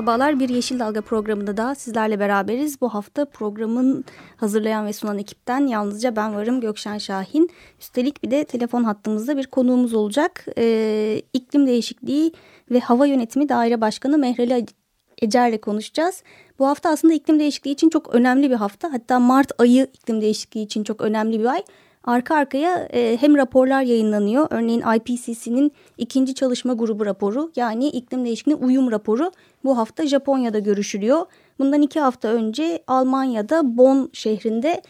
Merhabalar, bir Yeşil Dalga programında da sizlerle beraberiz. Bu hafta programın hazırlayan ve sunan ekipten yalnızca ben varım Gökşen Şahin. Üstelik bir de telefon hattımızda bir konuğumuz olacak. Ee, iklim değişikliği ve hava yönetimi daire başkanı Mehrali Ecer'le konuşacağız. Bu hafta aslında iklim değişikliği için çok önemli bir hafta. Hatta Mart ayı iklim değişikliği için çok önemli bir ay arka arkaya e, hem raporlar yayınlanıyor. Örneğin IPCC'nin ikinci çalışma grubu raporu yani iklim değişikliğine uyum raporu bu hafta Japonya'da görüşülüyor. Bundan iki hafta önce Almanya'da Bonn şehrinde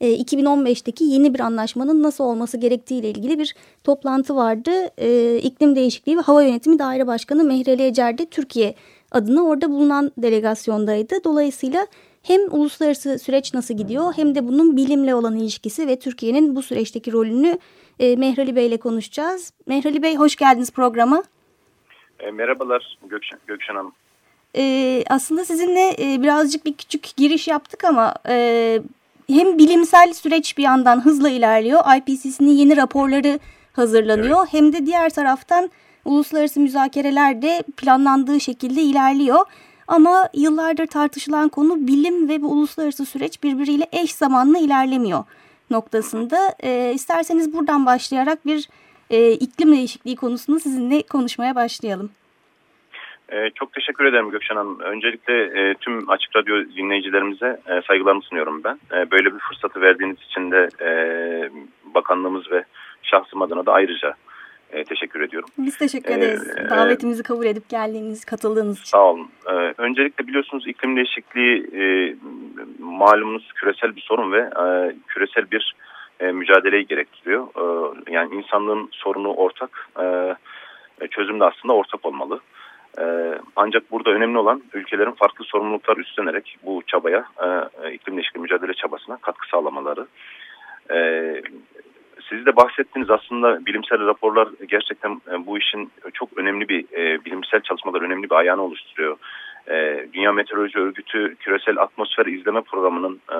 e, 2015'teki yeni bir anlaşmanın nasıl olması gerektiği ile ilgili bir toplantı vardı. E, iklim değişikliği ve hava yönetimi daire başkanı Mehreli Ecer de Türkiye adına orada bulunan delegasyondaydı. Dolayısıyla hem uluslararası süreç nasıl gidiyor hem de bunun bilimle olan ilişkisi ve Türkiye'nin bu süreçteki rolünü e, Mehrali Bey ile konuşacağız. Mehrali Bey hoş geldiniz programa. E, merhabalar Gökşen, Gökşen Hanım. E, aslında sizinle e, birazcık bir küçük giriş yaptık ama e, hem bilimsel süreç bir yandan hızla ilerliyor. IPCC'nin yeni raporları hazırlanıyor. Evet. Hem de diğer taraftan uluslararası müzakereler de planlandığı şekilde ilerliyor. Ama yıllardır tartışılan konu bilim ve bu uluslararası süreç birbiriyle eş zamanlı ilerlemiyor noktasında. E, isterseniz buradan başlayarak bir e, iklim değişikliği konusunu sizinle konuşmaya başlayalım. Ee, çok teşekkür ederim Gökşen Hanım. Öncelikle e, tüm Açık Radyo dinleyicilerimize e, saygılarımı sunuyorum ben. E, böyle bir fırsatı verdiğiniz için de e, bakanlığımız ve şahsım adına da ayrıca e, teşekkür ediyorum. Biz teşekkür ederiz. Ee, Davetimizi kabul edip geldiğiniz, katıldığınız için. Sağ olun. Ee, öncelikle biliyorsunuz iklim değişikliği e, malumunuz küresel bir sorun ve e, küresel bir e, mücadeleyi gerektiriyor. E, yani insanlığın sorunu ortak, e, çözüm de aslında ortak olmalı. E, ancak burada önemli olan ülkelerin farklı sorumluluklar üstlenerek bu çabaya, e, iklim değişikliği mücadele çabasına katkı sağlamaları. E, siz de bahsettiniz aslında bilimsel raporlar gerçekten e, bu işin çok önemli bir e, bilimsel çalışmalar önemli bir ayağını oluşturuyor. E, Dünya Meteoroloji Örgütü küresel atmosfer izleme programının e,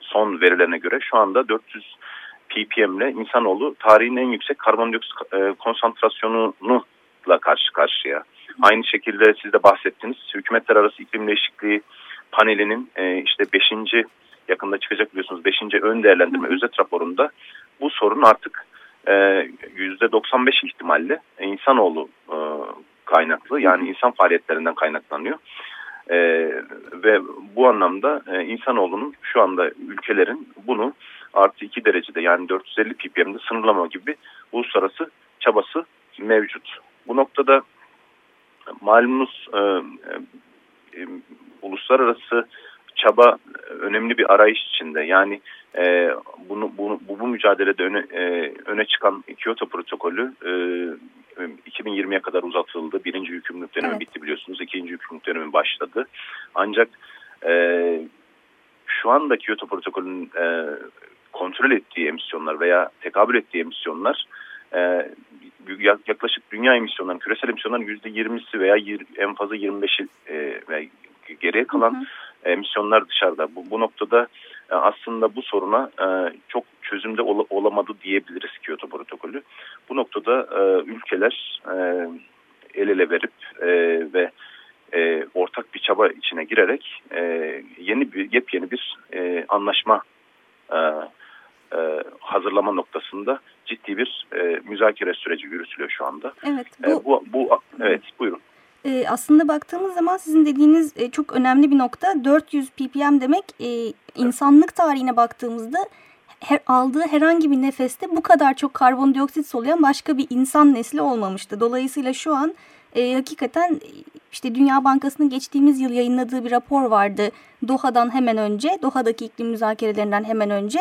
son verilerine göre şu anda 400 ppm ile insanoğlu tarihin en yüksek karbondioksit e, konsantrasyonunu karşı karşıya. Aynı şekilde siz de bahsettiniz. Hükümetler arası iklim değişikliği panelinin e, işte 5. yakında çıkacak biliyorsunuz 5. ön değerlendirme özet raporunda bu sorun artık e, yüzde 95 ihtimalle insanoğlu e, kaynaklı yani insan faaliyetlerinden kaynaklanıyor. E, ve bu anlamda e, insanoğlunun şu anda ülkelerin bunu artı 2 derecede yani 450 ppm'de sınırlama gibi uluslararası çabası mevcut. Bu noktada malumunuz e, e, uluslararası çaba önemli bir arayış içinde. Yani e, bunu, bunu bu, bu mücadelede öne, e, öne çıkan Kyoto protokolü e, 2020'ye kadar uzatıldı. Birinci yükümlülük dönemi evet. bitti biliyorsunuz. İkinci yükümlülük dönemi başladı. Ancak e, şu anda Kyoto protokolünün e, kontrol ettiği emisyonlar veya tekabül ettiği emisyonlar e, yaklaşık dünya emisyonlarının, küresel emisyonların %20'si veya en fazla 25'i e, geriye kalan hı hı emisyonlar dışarıda. Bu, bu noktada e, aslında bu soruna e, çok çözümde ol, olamadı diyebiliriz Kyoto protokolü. Bu noktada e, ülkeler el ele verip ve e, ortak bir çaba içine girerek e, yeni bir yepyeni bir e, anlaşma e, e, hazırlama noktasında ciddi bir e, müzakere süreci yürütülüyor şu anda. Evet. Bu, e, bu, bu evet buyurun e, aslında baktığımız zaman sizin dediğiniz e, çok önemli bir nokta. 400 ppm demek e, insanlık tarihine baktığımızda her, aldığı herhangi bir nefeste bu kadar çok karbondioksit soluyan başka bir insan nesli olmamıştı. Dolayısıyla şu an e, hakikaten işte Dünya Bankası'nın geçtiğimiz yıl yayınladığı bir rapor vardı. Doha'dan hemen önce, Doha'daki iklim müzakerelerinden hemen önce.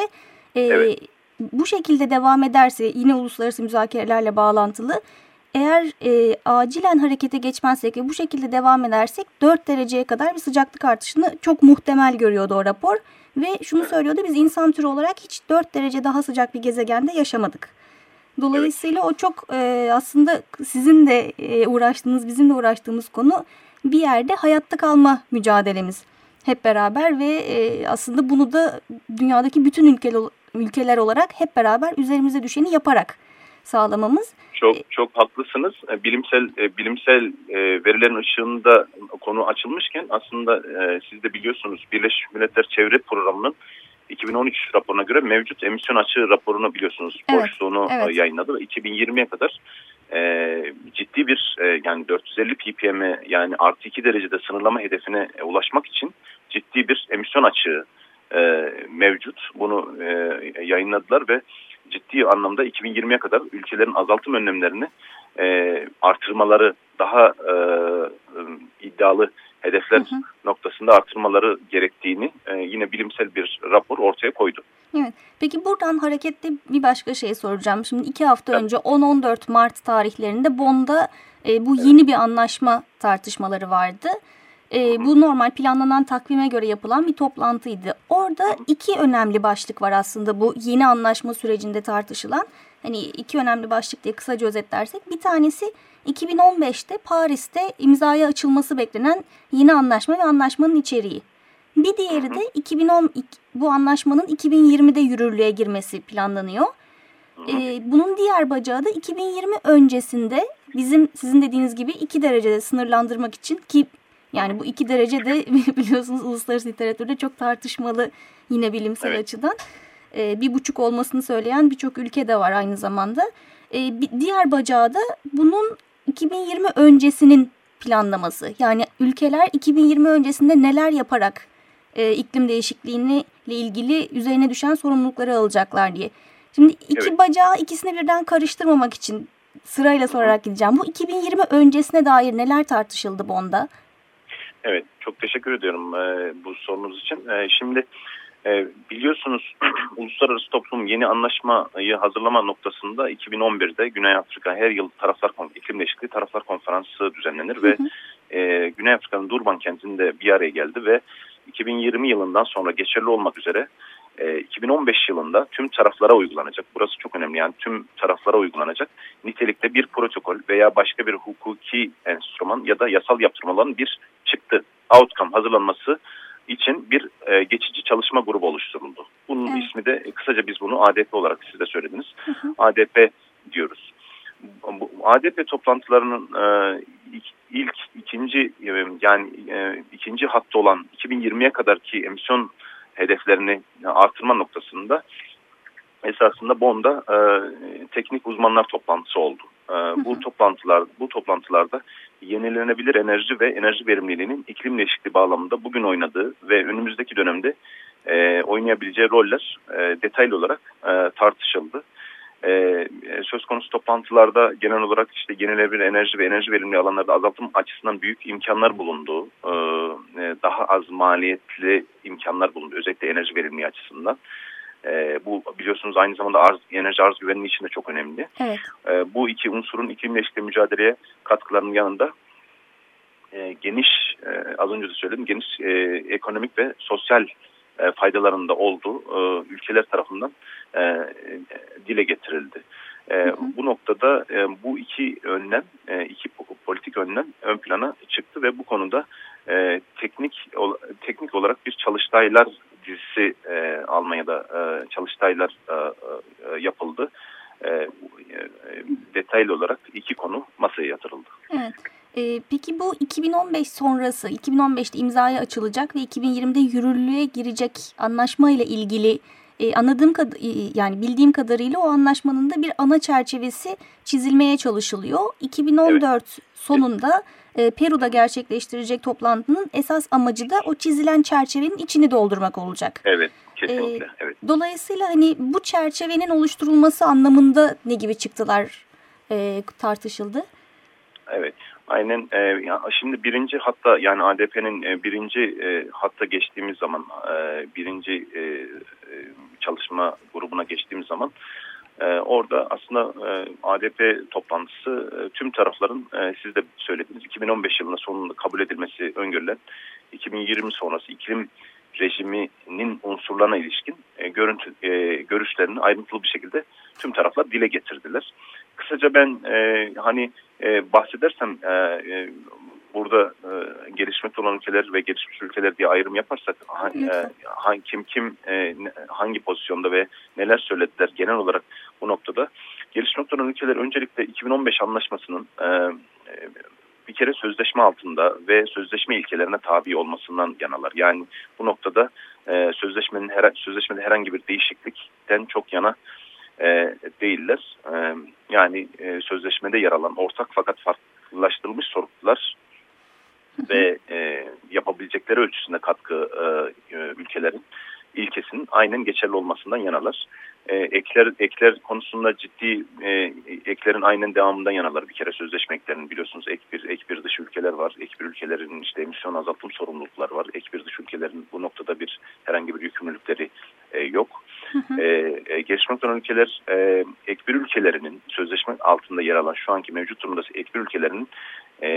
E, evet. bu şekilde devam ederse yine uluslararası müzakerelerle bağlantılı eğer e, acilen harekete geçmezsek ve bu şekilde devam edersek 4 dereceye kadar bir sıcaklık artışını çok muhtemel görüyordu o rapor. Ve şunu söylüyordu biz insan türü olarak hiç 4 derece daha sıcak bir gezegende yaşamadık. Dolayısıyla o çok e, aslında sizin de e, uğraştığınız bizim de uğraştığımız konu bir yerde hayatta kalma mücadelemiz hep beraber ve e, aslında bunu da dünyadaki bütün ülkeler, ülkeler olarak hep beraber üzerimize düşeni yaparak sağlamamız. Çok çok haklısınız. E, bilimsel e, bilimsel e, verilerin ışığında konu açılmışken aslında siz de biliyorsunuz Birleşmiş Milletler Çevre Programı'nın 2013 raporuna göre mevcut emisyon açığı raporunu biliyorsunuz evet, boşluğunu evet. yayınladı ve 2020'ye kadar e, ciddi bir e, yani 450 ppm yani artı 2 derecede sınırlama hedefine e, ulaşmak için ciddi bir emisyon açığı e, mevcut. Bunu e, yayınladılar ve ciddi anlamda 2020'ye kadar ülkelerin azaltım önlemlerini e, artırmaları daha e, iddialı hedefler hı hı. noktasında artırmaları gerektiğini e, yine bilimsel bir rapor ortaya koydu. Evet. Peki buradan hareketle bir başka şey soracağım. Şimdi iki hafta evet. önce 10-14 Mart tarihlerinde Bonn'da e, bu yeni bir anlaşma tartışmaları vardı. E, bu normal planlanan takvime göre yapılan bir toplantıydı. Orada iki önemli başlık var aslında bu yeni anlaşma sürecinde tartışılan. Hani iki önemli başlık diye kısaca özetlersek. Bir tanesi 2015'te Paris'te imzaya açılması beklenen yeni anlaşma ve anlaşmanın içeriği. Bir diğeri de 2010 bu anlaşmanın 2020'de yürürlüğe girmesi planlanıyor. Ee, bunun diğer bacağı da 2020 öncesinde bizim sizin dediğiniz gibi 2 derecede sınırlandırmak için ki yani bu 2 derece de biliyorsunuz uluslararası literatürde çok tartışmalı yine bilimsel evet. açıdan. Ee, bir buçuk olmasını söyleyen birçok ülke de var aynı zamanda. Ee, bir diğer bacağı da bunun 2020 öncesinin planlaması. Yani ülkeler 2020 öncesinde neler yaparak e, iklim değişikliğini ile ilgili üzerine düşen sorumlulukları alacaklar diye. Şimdi iki evet. bacağı ikisini birden karıştırmamak için sırayla sorarak gideceğim. Bu 2020 öncesine dair neler tartışıldı Bond'a? Evet, çok teşekkür ediyorum e, bu sorunuz için. E, şimdi e, biliyorsunuz uluslararası toplum yeni anlaşmayı hazırlama noktasında 2011'de Güney Afrika her yıl taraflar iklim değişikliği taraflar konferansı düzenlenir hı hı. ve e, Güney Afrika'nın Durban kentinde bir araya geldi ve 2020 yılından sonra geçerli olmak üzere 2015 e, yılında tüm taraflara uygulanacak. Burası çok önemli yani tüm taraflara uygulanacak. Nitelikte bir protokol veya başka bir hukuki enstrüman ya da yasal yaptırmaların bir çıktı, outcome hazırlanması için bir e, geçici çalışma grubu oluşturuldu. Bunun evet. ismi de kısaca biz bunu ADP olarak siz de söylediniz. Hı hı. ADP diyoruz. ADP toplantılarının e, ilk ikinci yani e, ikinci hatta olan 2020'ye kadarki emisyon hedeflerini artırma noktasında esasında Bonn'da e, teknik uzmanlar toplantısı oldu. E, bu toplantılar bu toplantılarda yenilenebilir enerji ve enerji verimliliğinin iklim değişikliği bağlamında bugün oynadığı ve önümüzdeki dönemde e, oynayabileceği roller e, detaylı olarak e, tartışıldı. E, söz konusu toplantılarda genel olarak işte yenilenebilir enerji ve enerji verimli alanlarda azaltım açısından büyük imkanlar bulundu. E, daha az maliyetli imkanlar bulundu özellikle enerji verimli açısından. E, bu biliyorsunuz aynı zamanda arz, enerji arz güvenliği için de çok önemli. Evet. E, bu iki unsurun iklim değişikliği mücadeleye katkılarının yanında e, geniş, e, az önce de söyledim, geniş e, ekonomik ve sosyal e, faydalarında olduğu e, ülkeler tarafından e, dile getirildi. E, hı hı. Bu noktada e, bu iki önlem, e, iki politik önlem ön plana çıktı ve bu konuda e, teknik teknik olarak bir çalıştaylar dizisi e, Almanya'da e, çalıştaylar e, e, yapıldı. E, e, detaylı olarak iki konu masaya yatırıldı. Evet. E, peki bu 2015 sonrası, 2015'te imzaya açılacak ve 2020'de yürürlüğe girecek anlaşma ile ilgili e, anladığım kad yani bildiğim kadarıyla o anlaşmanın da bir ana çerçevesi çizilmeye çalışılıyor. 2014 evet. sonunda e, Peru'da gerçekleştirecek toplantının esas amacı da o çizilen çerçevenin içini doldurmak olacak. Evet. Kesinlikle, e, evet. Dolayısıyla hani bu çerçevenin oluşturulması anlamında ne gibi çıktılar e, tartışıldı? Evet. Aynen e, şimdi birinci hatta yani ADP'nin e, birinci e, hatta geçtiğimiz zaman e, birinci e, e çalışma grubuna geçtiğimiz zaman e, orada aslında e, ADP toplantısı e, tüm tarafların e, siz de söylediniz 2015 yılında sonunda kabul edilmesi öngörülen 2020 sonrası iklim rejiminin unsurlarına ilişkin e, görüntü, e, görüşlerini ayrıntılı bir şekilde tüm taraflar dile getirdiler. Kısaca ben e, hani e, bahsedersem e, e, burada e, gelişmekte olan ülkeler ve gelişmiş ülkeler diye ayrım yaparsak ha, e, ha, kim kim e, hangi pozisyonda ve neler söylediler genel olarak bu noktada gelişmekte olan ülkeler öncelikle 2015 anlaşmasının e, e, bir kere sözleşme altında ve sözleşme ilkelerine tabi olmasından yanalar. Yani bu noktada e, sözleşmenin her, sözleşmede herhangi bir değişiklikten çok yana e, değiller. E, yani e, sözleşmede yer alan ortak fakat farklılaştırılmış sorumlular ve e, yapabilecekleri ölçüsünde katkı e, e, ülkelerin ilkesinin aynen geçerli olmasından yanalar. E, ekler ekler konusunda ciddi e, eklerin aynen devamından yanalar. Bir kere sözleşme eklerinin biliyorsunuz ek bir ek bir dış ülkeler var. Ek bir ülkelerin işte emisyon azaltım sorumlulukları var. Ek bir dış ülkelerin bu noktada bir herhangi bir yükümlülükleri e, yok. Hı E, e, gelişmekte olan ülkeler e, ek bir ülkelerinin sözleşme altında yer alan şu anki mevcut durumda ek bir ülkelerin e,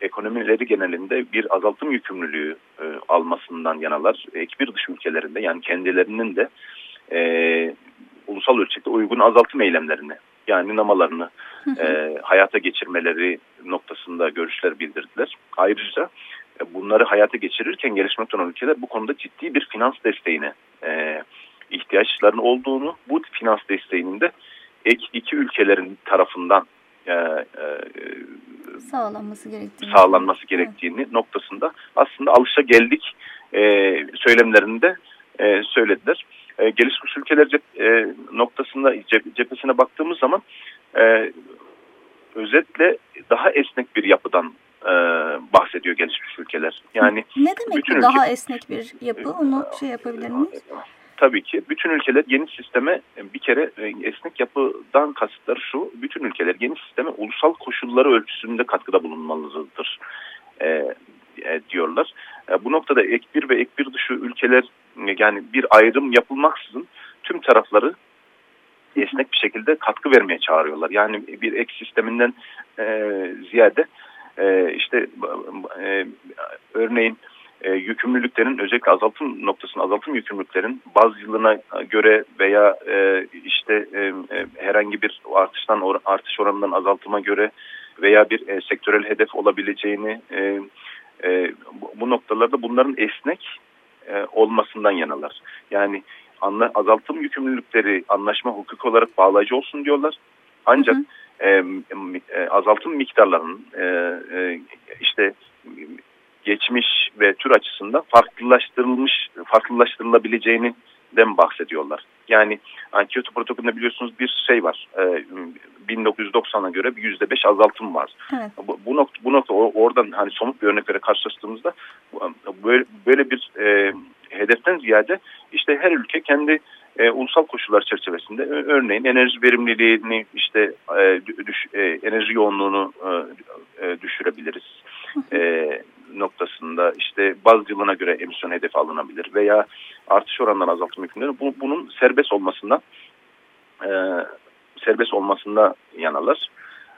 ekonomileri genelinde bir azaltım yükümlülüğü e, almasından yanalar. Ek bir dış ülkelerinde yani kendilerinin de e, ulusal ölçekte uygun azaltım eylemlerini yani namalarını e, hayata geçirmeleri noktasında görüşler bildirdiler. Ayrıca e, bunları hayata geçirirken gelişmekte olan ülkeler bu konuda ciddi bir finans desteğine e, ihtiyaçlarının olduğunu, bu finans desteğinin de ek iki ülkelerin tarafından e, e, sağlanması gerektiğini, sağlanması gerektiğini evet. noktasında aslında alışa geldik e, söylemlerinde e, söylediler. E, gelişmiş ülkeler cep, e, noktasında cep, cephesine baktığımız zaman e, özetle daha esnek bir yapıdan e, bahsediyor gelişmiş ülkeler. Yani ne demek bütün daha ülke, esnek bir yapı? Onu şey yapabilir miyiz? tabii ki bütün ülkeler yeni sisteme bir kere e, esnek yapıdan kasıtları şu, bütün ülkeler yeni sisteme ulusal koşulları ölçüsünde katkıda bulunmalıdır e, e, diyorlar. E, bu noktada ek bir ve ek bir dışı ülkeler yani bir ayrım yapılmaksızın tüm tarafları esnek bir şekilde katkı vermeye çağırıyorlar. Yani bir ek sisteminden e, ziyade e, işte e, örneğin e, yükümlülüklerin özellikle azaltım noktasında azaltım yükümlülüklerin baz yılına göre veya e, işte e, e, herhangi bir artıştan or, artış oranından azaltıma göre veya bir e, sektörel hedef olabileceğini e, e, bu, bu noktalarda bunların esnek e, olmasından yanalar. Yani anla, azaltım yükümlülükleri anlaşma hukuk olarak bağlayıcı olsun diyorlar. Ancak hı hı. E, e, azaltım miktarlarının e, e, işte geçmiş ve tür açısından farklılaştırılmış, farklılaştırılabileceğini den bahsediyorlar. Yani Kyoto protokolünde biliyorsunuz bir şey var. E, 1990'a göre bir yüzde beş azaltım var. Evet. Bu, bu nokta, bu nokta oradan hani somut bir örnekleri karşılaştığımızda böyle, böyle bir e, hedeften ziyade işte her ülke kendi e, ulusal koşullar çerçevesinde örneğin enerji verimliliğini işte e, düş, e, enerji yoğunluğunu e, e düşürebiliriz. e, noktasında işte baz yılına göre emisyon hedefi alınabilir veya artış oranından azaltım hükümleri bu, bunun serbest olmasında e, serbest olmasında yanalar.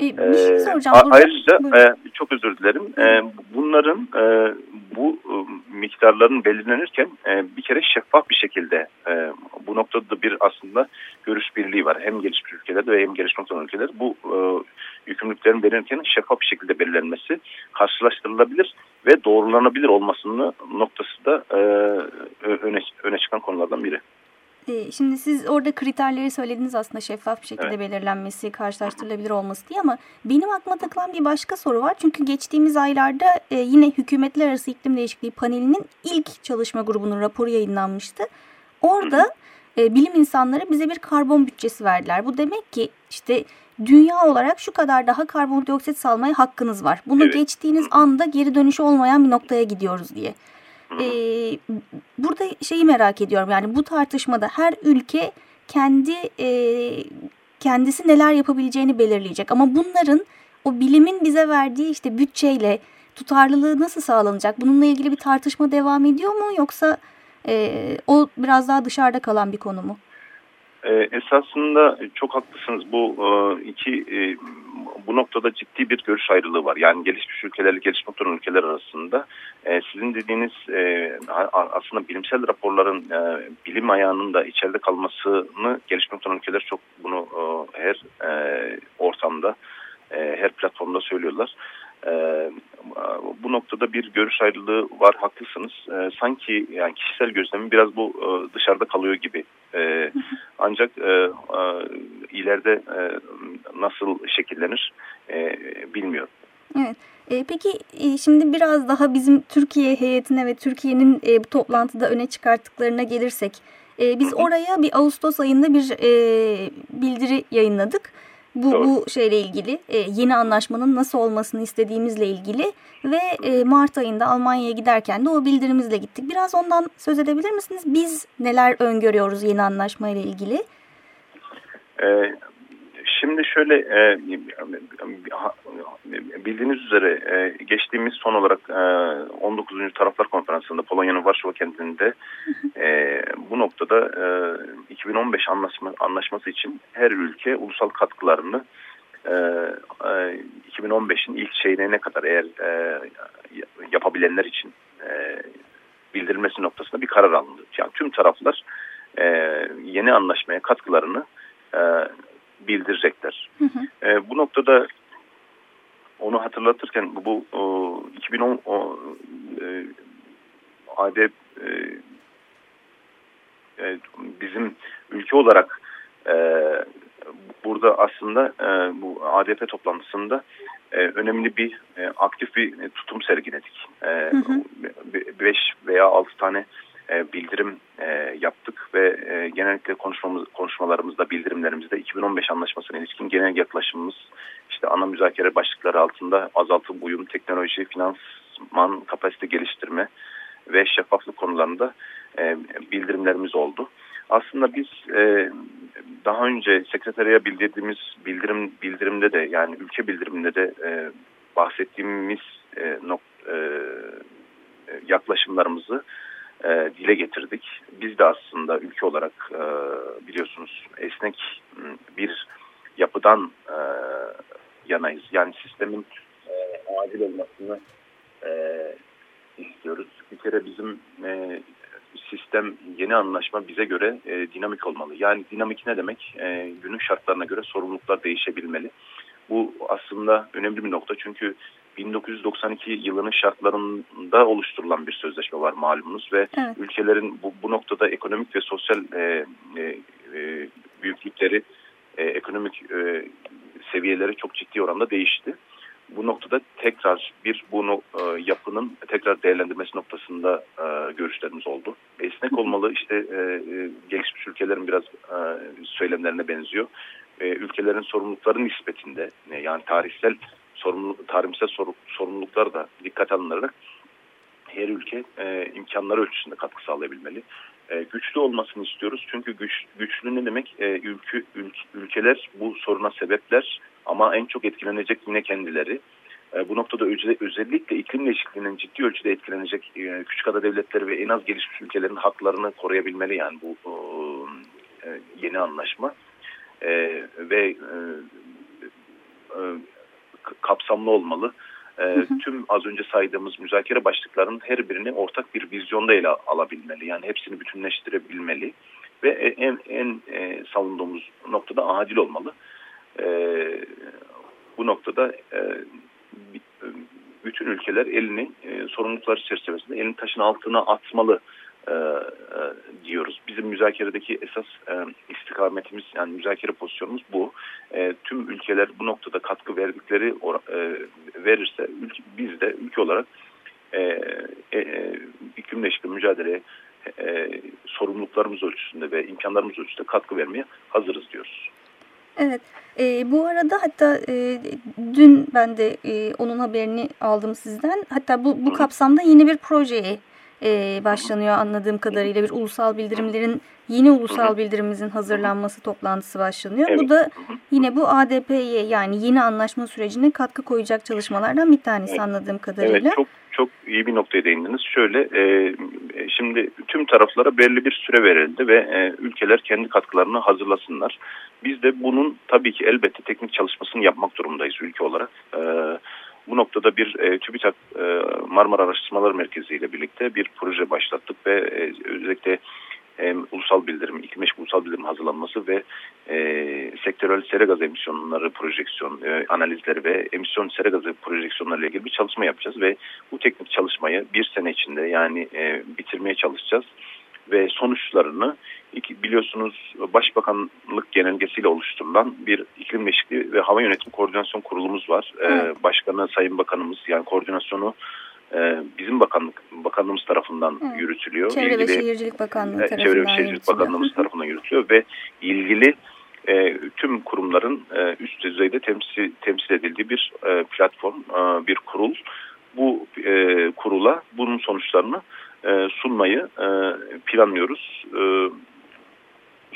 Bir şey soracağım. E, ayrıca e, çok özür dilerim. E, bunların e, bu e, miktarların belirlenirken e, bir kere şeffaf bir şekilde e, bu noktada da bir aslında görüş birliği var. Hem gelişmiş ülkelerde hem gelişmek olan ülkelerde bu e, yükümlülüklerin belirlenirken şeffaf bir şekilde belirlenmesi karşılaştırılabilir ve doğrulanabilir olmasının noktası da e, öne, öne çıkan konulardan biri. E, şimdi siz orada kriterleri söylediniz aslında şeffaf bir şekilde evet. belirlenmesi, karşılaştırılabilir olması diye ama benim aklıma takılan bir başka soru var. Çünkü geçtiğimiz aylarda e, yine Hükümetler Arası İklim Değişikliği Paneli'nin ilk çalışma grubunun raporu yayınlanmıştı. Orada e, bilim insanları bize bir karbon bütçesi verdiler. Bu demek ki işte dünya olarak şu kadar daha karbondioksit salmaya hakkınız var. Bunu evet. geçtiğiniz anda geri dönüşü olmayan bir noktaya gidiyoruz diye. Ee, burada şeyi merak ediyorum yani bu tartışmada her ülke kendi e, kendisi neler yapabileceğini belirleyecek. Ama bunların o bilimin bize verdiği işte bütçeyle tutarlılığı nasıl sağlanacak? Bununla ilgili bir tartışma devam ediyor mu yoksa e, o biraz daha dışarıda kalan bir konu mu? E, esasında çok haklısınız. Bu e, iki e, bu noktada ciddi bir görüş ayrılığı var. Yani gelişmiş ülkelerle gelişmekte olan ülkeler arasında. E, sizin dediğiniz e, aslında bilimsel raporların e, bilim ayağının da içeride kalmasını gelişmekte olan ülkeler çok bunu e, her e, ortamda, e, her platformda söylüyorlar. E, bu noktada bir görüş ayrılığı var haklısınız. E, sanki yani kişisel gözlemim biraz bu e, dışarıda kalıyor gibi. E, ancak e, e, ileride e, nasıl şekillenir e, bilmiyorum. Evet. E, peki e, şimdi biraz daha bizim Türkiye heyetine ve Türkiye'nin e, bu toplantıda öne çıkarttıklarına gelirsek. E, biz oraya bir Ağustos ayında bir e, bildiri yayınladık bu, bu şeyle ilgili e, yeni anlaşmanın nasıl olmasını istediğimizle ilgili ve e, Mart ayında Almanya'ya giderken de o bildirimizle gittik. Biraz ondan söz edebilir misiniz? Biz neler öngörüyoruz yeni anlaşma ile ilgili? Ee, Şimdi şöyle e, bildiğiniz üzere e, geçtiğimiz son olarak e, 19. Taraflar Konferansı'nda Polonya'nın Varşova kentinde e, bu noktada e, 2015 anlaşma, anlaşması için her ülke ulusal katkılarını e, e, 2015'in ilk şeyine ne kadar eğer e, yapabilenler için e, bildirilmesi noktasında bir karar alındı. Yani tüm taraflar e, yeni anlaşmaya katkılarını e, bildirecekler. Hı hı. E, bu noktada onu hatırlatırken bu, o, 2010 o, e, AD e, e, bizim ülke olarak e, burada aslında e, bu ADP toplantısında e, önemli bir e, aktif bir tutum sergiledik. E, hı hı. Beş veya altı tane e, bildirim e, yaptık ve e, genellikle konuşmamız, konuşmalarımızda, bildirimlerimizde 2015 anlaşmasına ilişkin genel yaklaşımımız işte ana müzakere başlıkları altında azaltım uyum, teknoloji, finansman, kapasite geliştirme ve şeffaflık konularında bildirimlerimiz oldu. Aslında biz daha önce sekreteriye bildirdiğimiz bildirim bildirimde de yani ülke bildiriminde de bahsettiğimiz yaklaşımlarımızı e, dile getirdik. Biz de aslında ülke olarak e, biliyorsunuz esnek bir yapıdan e, yanayız. Yani sistemin e, adil olmasını e, istiyoruz. Bir kere bizim e, sistem yeni anlaşma bize göre e, dinamik olmalı. Yani dinamik ne demek? E, günün şartlarına göre sorumluluklar değişebilmeli. Bu aslında önemli bir nokta çünkü 1992 yılının şartlarında oluşturulan bir sözleşme var malumunuz ve evet. ülkelerin bu, bu noktada ekonomik ve sosyal e, e, e, büyüklükleri, e, ekonomik e, seviyeleri çok ciddi oranda değişti. Bu noktada tekrar bir bunu e, yapının tekrar değerlendirmesi noktasında e, görüşlerimiz oldu. Esnek olmalı işte e, e, gelişmiş ülkelerin biraz e, söylemlerine benziyor. E, ülkelerin sorumlulukları nispetinde e, yani tarihsel sorumluluk, tarihsel sorumluluklar da dikkat alınarak her ülke e, imkanları ölçüsünde katkı sağlayabilmeli. E, güçlü olmasını istiyoruz çünkü güç, güçlü ne demek? E, ülke, ülke, ülkeler bu soruna sebepler ama en çok etkilenecek yine kendileri. E, bu noktada özellikle iklim değişikliğinin ciddi ölçüde etkilenecek e, küçük ada devletleri ve en az gelişmiş ülkelerin haklarını koruyabilmeli yani bu e, yeni anlaşma. E, ve e, e, kapsamlı olmalı. E, tüm az önce saydığımız müzakere başlıklarının her birini ortak bir vizyonda ele alabilmeli. Yani hepsini bütünleştirebilmeli ve en en e, savunduğumuz noktada adil olmalı. E, bu noktada e, bütün ülkeler elini e, sorumluluklar çerçevesinde elini taşın altına atmalı e, e, diyoruz. Bizim müzakeredeki esas e, istikametimiz yani müzakere pozisyonumuz bu. E, tüm ülkeler bu noktada katkı verdikleri e, verirse ülke, biz de ülke olarak e, e, e iklim değişikliği mücadeleye e, sorumluluklarımız ölçüsünde ve imkanlarımız ölçüsünde katkı vermeye hazırız diyoruz. Evet. E, bu arada hatta e, dün ben de e, onun haberini aldım sizden. Hatta bu, bu kapsamda yeni bir projeye e, başlanıyor anladığım kadarıyla. Bir ulusal bildirimlerin yeni ulusal bildirimimizin hazırlanması toplantısı başlanıyor. Evet. Bu da yine bu ADP'ye yani yeni anlaşma sürecine katkı koyacak çalışmalardan bir tanesi Evet. anladığım kadarıyla. Evet çok çok iyi bir noktaya değindiniz. Şöyle e, şimdi tüm taraflara belli bir süre verildi ve e, ülkeler kendi katkılarını hazırlasınlar. Biz de bunun tabii ki elbette teknik çalışmasını yapmak durumundayız ülke olarak. E, bu noktada bir e, TÜBİTAK e, Marmara Araştırmalar Merkezi ile birlikte bir proje başlattık ve e, özellikle e, ulusal bildirim, iklim değişikliği ulusal bildirim hazırlanması ve e, sektörel sera gazı emisyonları projeksiyon e, analizleri ve emisyon sera gazı projeksiyonları ile ilgili bir çalışma yapacağız ve bu teknik çalışmayı bir sene içinde yani e, bitirmeye çalışacağız ve sonuçlarını biliyorsunuz Başbakanlık genelgesiyle oluşturulan bir iklim değişikliği ve hava yönetimi koordinasyon kurulumuz var. E, Evet. Başkanı Sayın Bakanımız yani koordinasyonu e, bizim bakanlık bakanlığımız tarafından Evet. yürütülüyor. Çevre ve İlgili- Şehircilik Bakanlığı tarafından Çevre ve Şehircilik. Bakanlığımız tarafından yürütülüyor ve ilgili e, tüm kurumların e, üst düzeyde temsil, temsil edildiği bir e, platform, e, bir kurul. Bu e, kurula bunun sonuçlarını e, sunmayı e, planlıyoruz. E,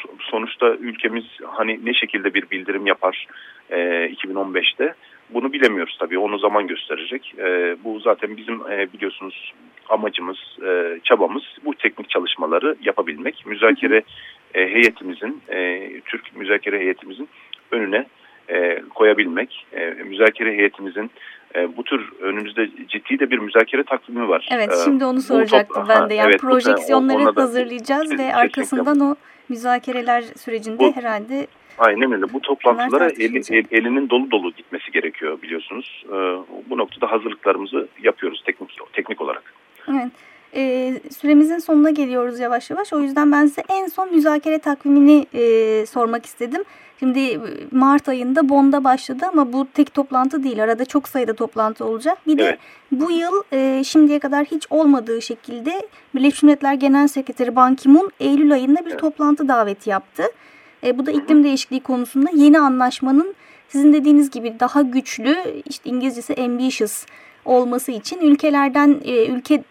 so- sonuçta ülkemiz hani ne şekilde bir bildirim yapar e, 2015'te bunu bilemiyoruz tabii onu zaman gösterecek. Bu zaten bizim biliyorsunuz amacımız, çabamız bu teknik çalışmaları yapabilmek. Müzakere heyetimizin, Türk müzakere heyetimizin önüne koyabilmek. E, müzakere heyetimizin e, bu tür önümüzde ciddi de bir müzakere takvimi var. Evet E, şimdi onu soracaktım top- ben de. Yani evet, projeksiyonları da- hazırlayacağız ve arkasından o müzakereler sürecinde Bu- herhalde Aynen öyle. Bu toplantılara eli, el- elinin dolu dolu gitmesi gerekiyor biliyorsunuz. E, bu noktada hazırlıklarımızı yapıyoruz teknik teknik olarak. Evet. Ee, süremizin sonuna geliyoruz yavaş yavaş. O yüzden ben size en son müzakere takvimini e, sormak istedim. Şimdi e, Mart ayında Bonn'da başladı ama bu tek toplantı değil. Arada çok sayıda toplantı olacak. Bir de Evet. bu yıl e, şimdiye kadar hiç olmadığı şekilde Birleşmiş Milletler Genel Sekreteri Ban Ki-moon Eylül ayında bir Evet. toplantı daveti yaptı. E, bu da iklim değişikliği konusunda yeni anlaşmanın sizin dediğiniz gibi daha güçlü, işte İngilizcesi ambitious olması için ülkelerden e, ülke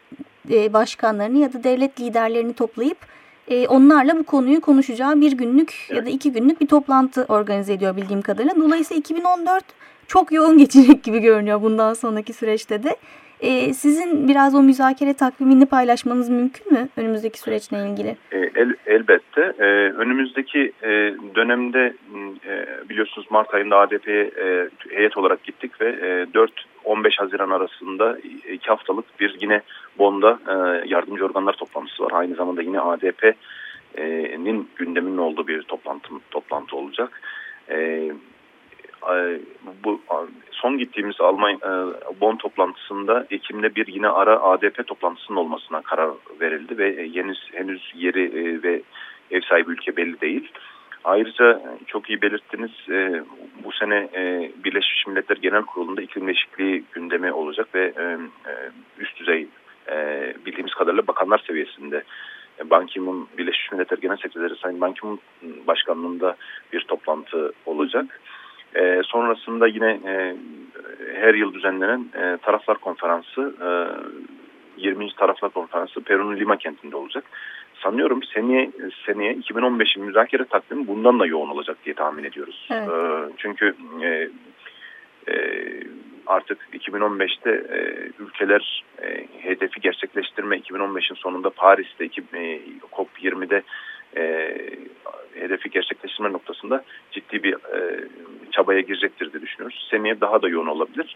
e, başkanlarını ya da devlet liderlerini toplayıp e, onlarla bu konuyu konuşacağı bir günlük ya da iki günlük bir toplantı organize ediyor bildiğim kadarıyla. Dolayısıyla 2014 çok yoğun geçecek gibi görünüyor bundan sonraki süreçte de. E, sizin biraz o müzakere takvimini paylaşmanız mümkün mü önümüzdeki süreçle ilgili? E, El, elbette. E, önümüzdeki e, dönemde e, biliyorsunuz Mart ayında ADP'ye e, heyet olarak gittik ve e, 4-15 Haziran arasında iki haftalık bir yine Bonn'da e, yardımcı organlar toplantısı var. Aynı zamanda yine ADP'nin gündeminin olduğu bir toplantı toplantı olacak. E, bu son gittiğimiz Almanya e, Bonn toplantısında Ekim'de bir yine ara ADP toplantısının olmasına karar verildi ve e, henüz henüz yeri e, ve ev sahibi ülke belli değil. Ayrıca e, çok iyi belirttiniz e, bu sene e, Birleşmiş Milletler Genel Kurulu'nda iklim değişikliği gündemi olacak ve e, e, üst düzey e, bildiğimiz kadarıyla bakanlar seviyesinde Ban Ki-moon Birleşmiş Milletler Genel Sekreteri Sayın Ban Ki-moon başkanlığında bir toplantı olacak. E, sonrasında yine e, her yıl düzenlenen e, Taraflar Konferansı, e, 20. Taraflar Konferansı Peru'nun Lima kentinde olacak. Sanıyorum seneye, seneye 2015'in müzakere takvimi bundan da yoğun olacak diye tahmin ediyoruz. Evet. E, çünkü e, e, artık 2015'te e, ülkeler e, hedefi gerçekleştirme 2015'in sonunda Paris'te e, COP20'de e, hedefi gerçekleştirme noktasında çabaya girecektir diye düşünüyoruz. Seneye daha da yoğun olabilir.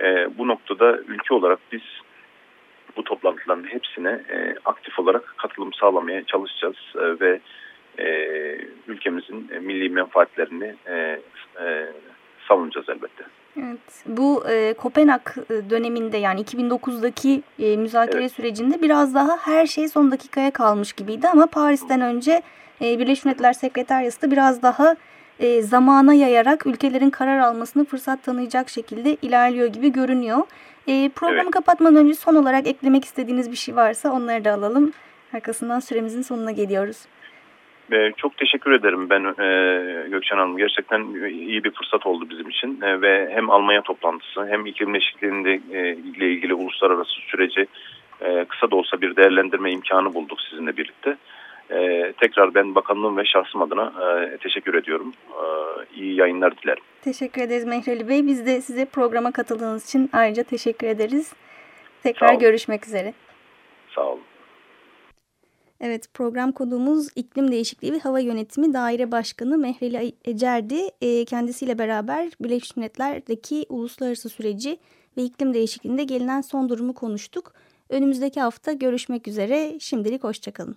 E, bu noktada ülke olarak biz bu toplantıların hepsine e, aktif olarak katılım sağlamaya çalışacağız e, ve e, ülkemizin e, milli menfaatlerini e, e, savunacağız elbette. Evet, bu e, Kopenhag döneminde yani 2009'daki e, müzakere Evet. sürecinde biraz daha her şey son dakikaya kalmış gibiydi ama Paris'ten önce e, Birleşmiş Milletler Sekreteryası da biraz daha e, zamana yayarak ülkelerin karar almasını fırsat tanıyacak şekilde ilerliyor gibi görünüyor. E, programı Evet. kapatmadan önce son olarak eklemek istediğiniz bir şey varsa onları da alalım. Arkasından süremizin sonuna geliyoruz. E, çok teşekkür ederim ben e, Gökçen Hanım. Gerçekten iyi bir fırsat oldu bizim için e, ve hem Almanya toplantısı hem iklim değişikliğinde e, ile ilgili uluslararası süreci e, kısa da olsa bir değerlendirme imkanı bulduk sizinle birlikte. E, tekrar ben bakanlığım ve şahsım adına e, teşekkür ediyorum. E, iyi yayınlar dilerim. Teşekkür ederiz Mehreli Bey. Biz de size programa katıldığınız için ayrıca teşekkür ederiz. Tekrar görüşmek üzere. Sağ olun. Evet program konuğumuz iklim değişikliği ve hava yönetimi daire başkanı Mehreli Ecer'di. E, kendisiyle beraber Birleşmiş Milletler'deki uluslararası süreci ve iklim değişikliğinde gelinen son durumu konuştuk. Önümüzdeki hafta görüşmek üzere. Şimdilik hoşçakalın.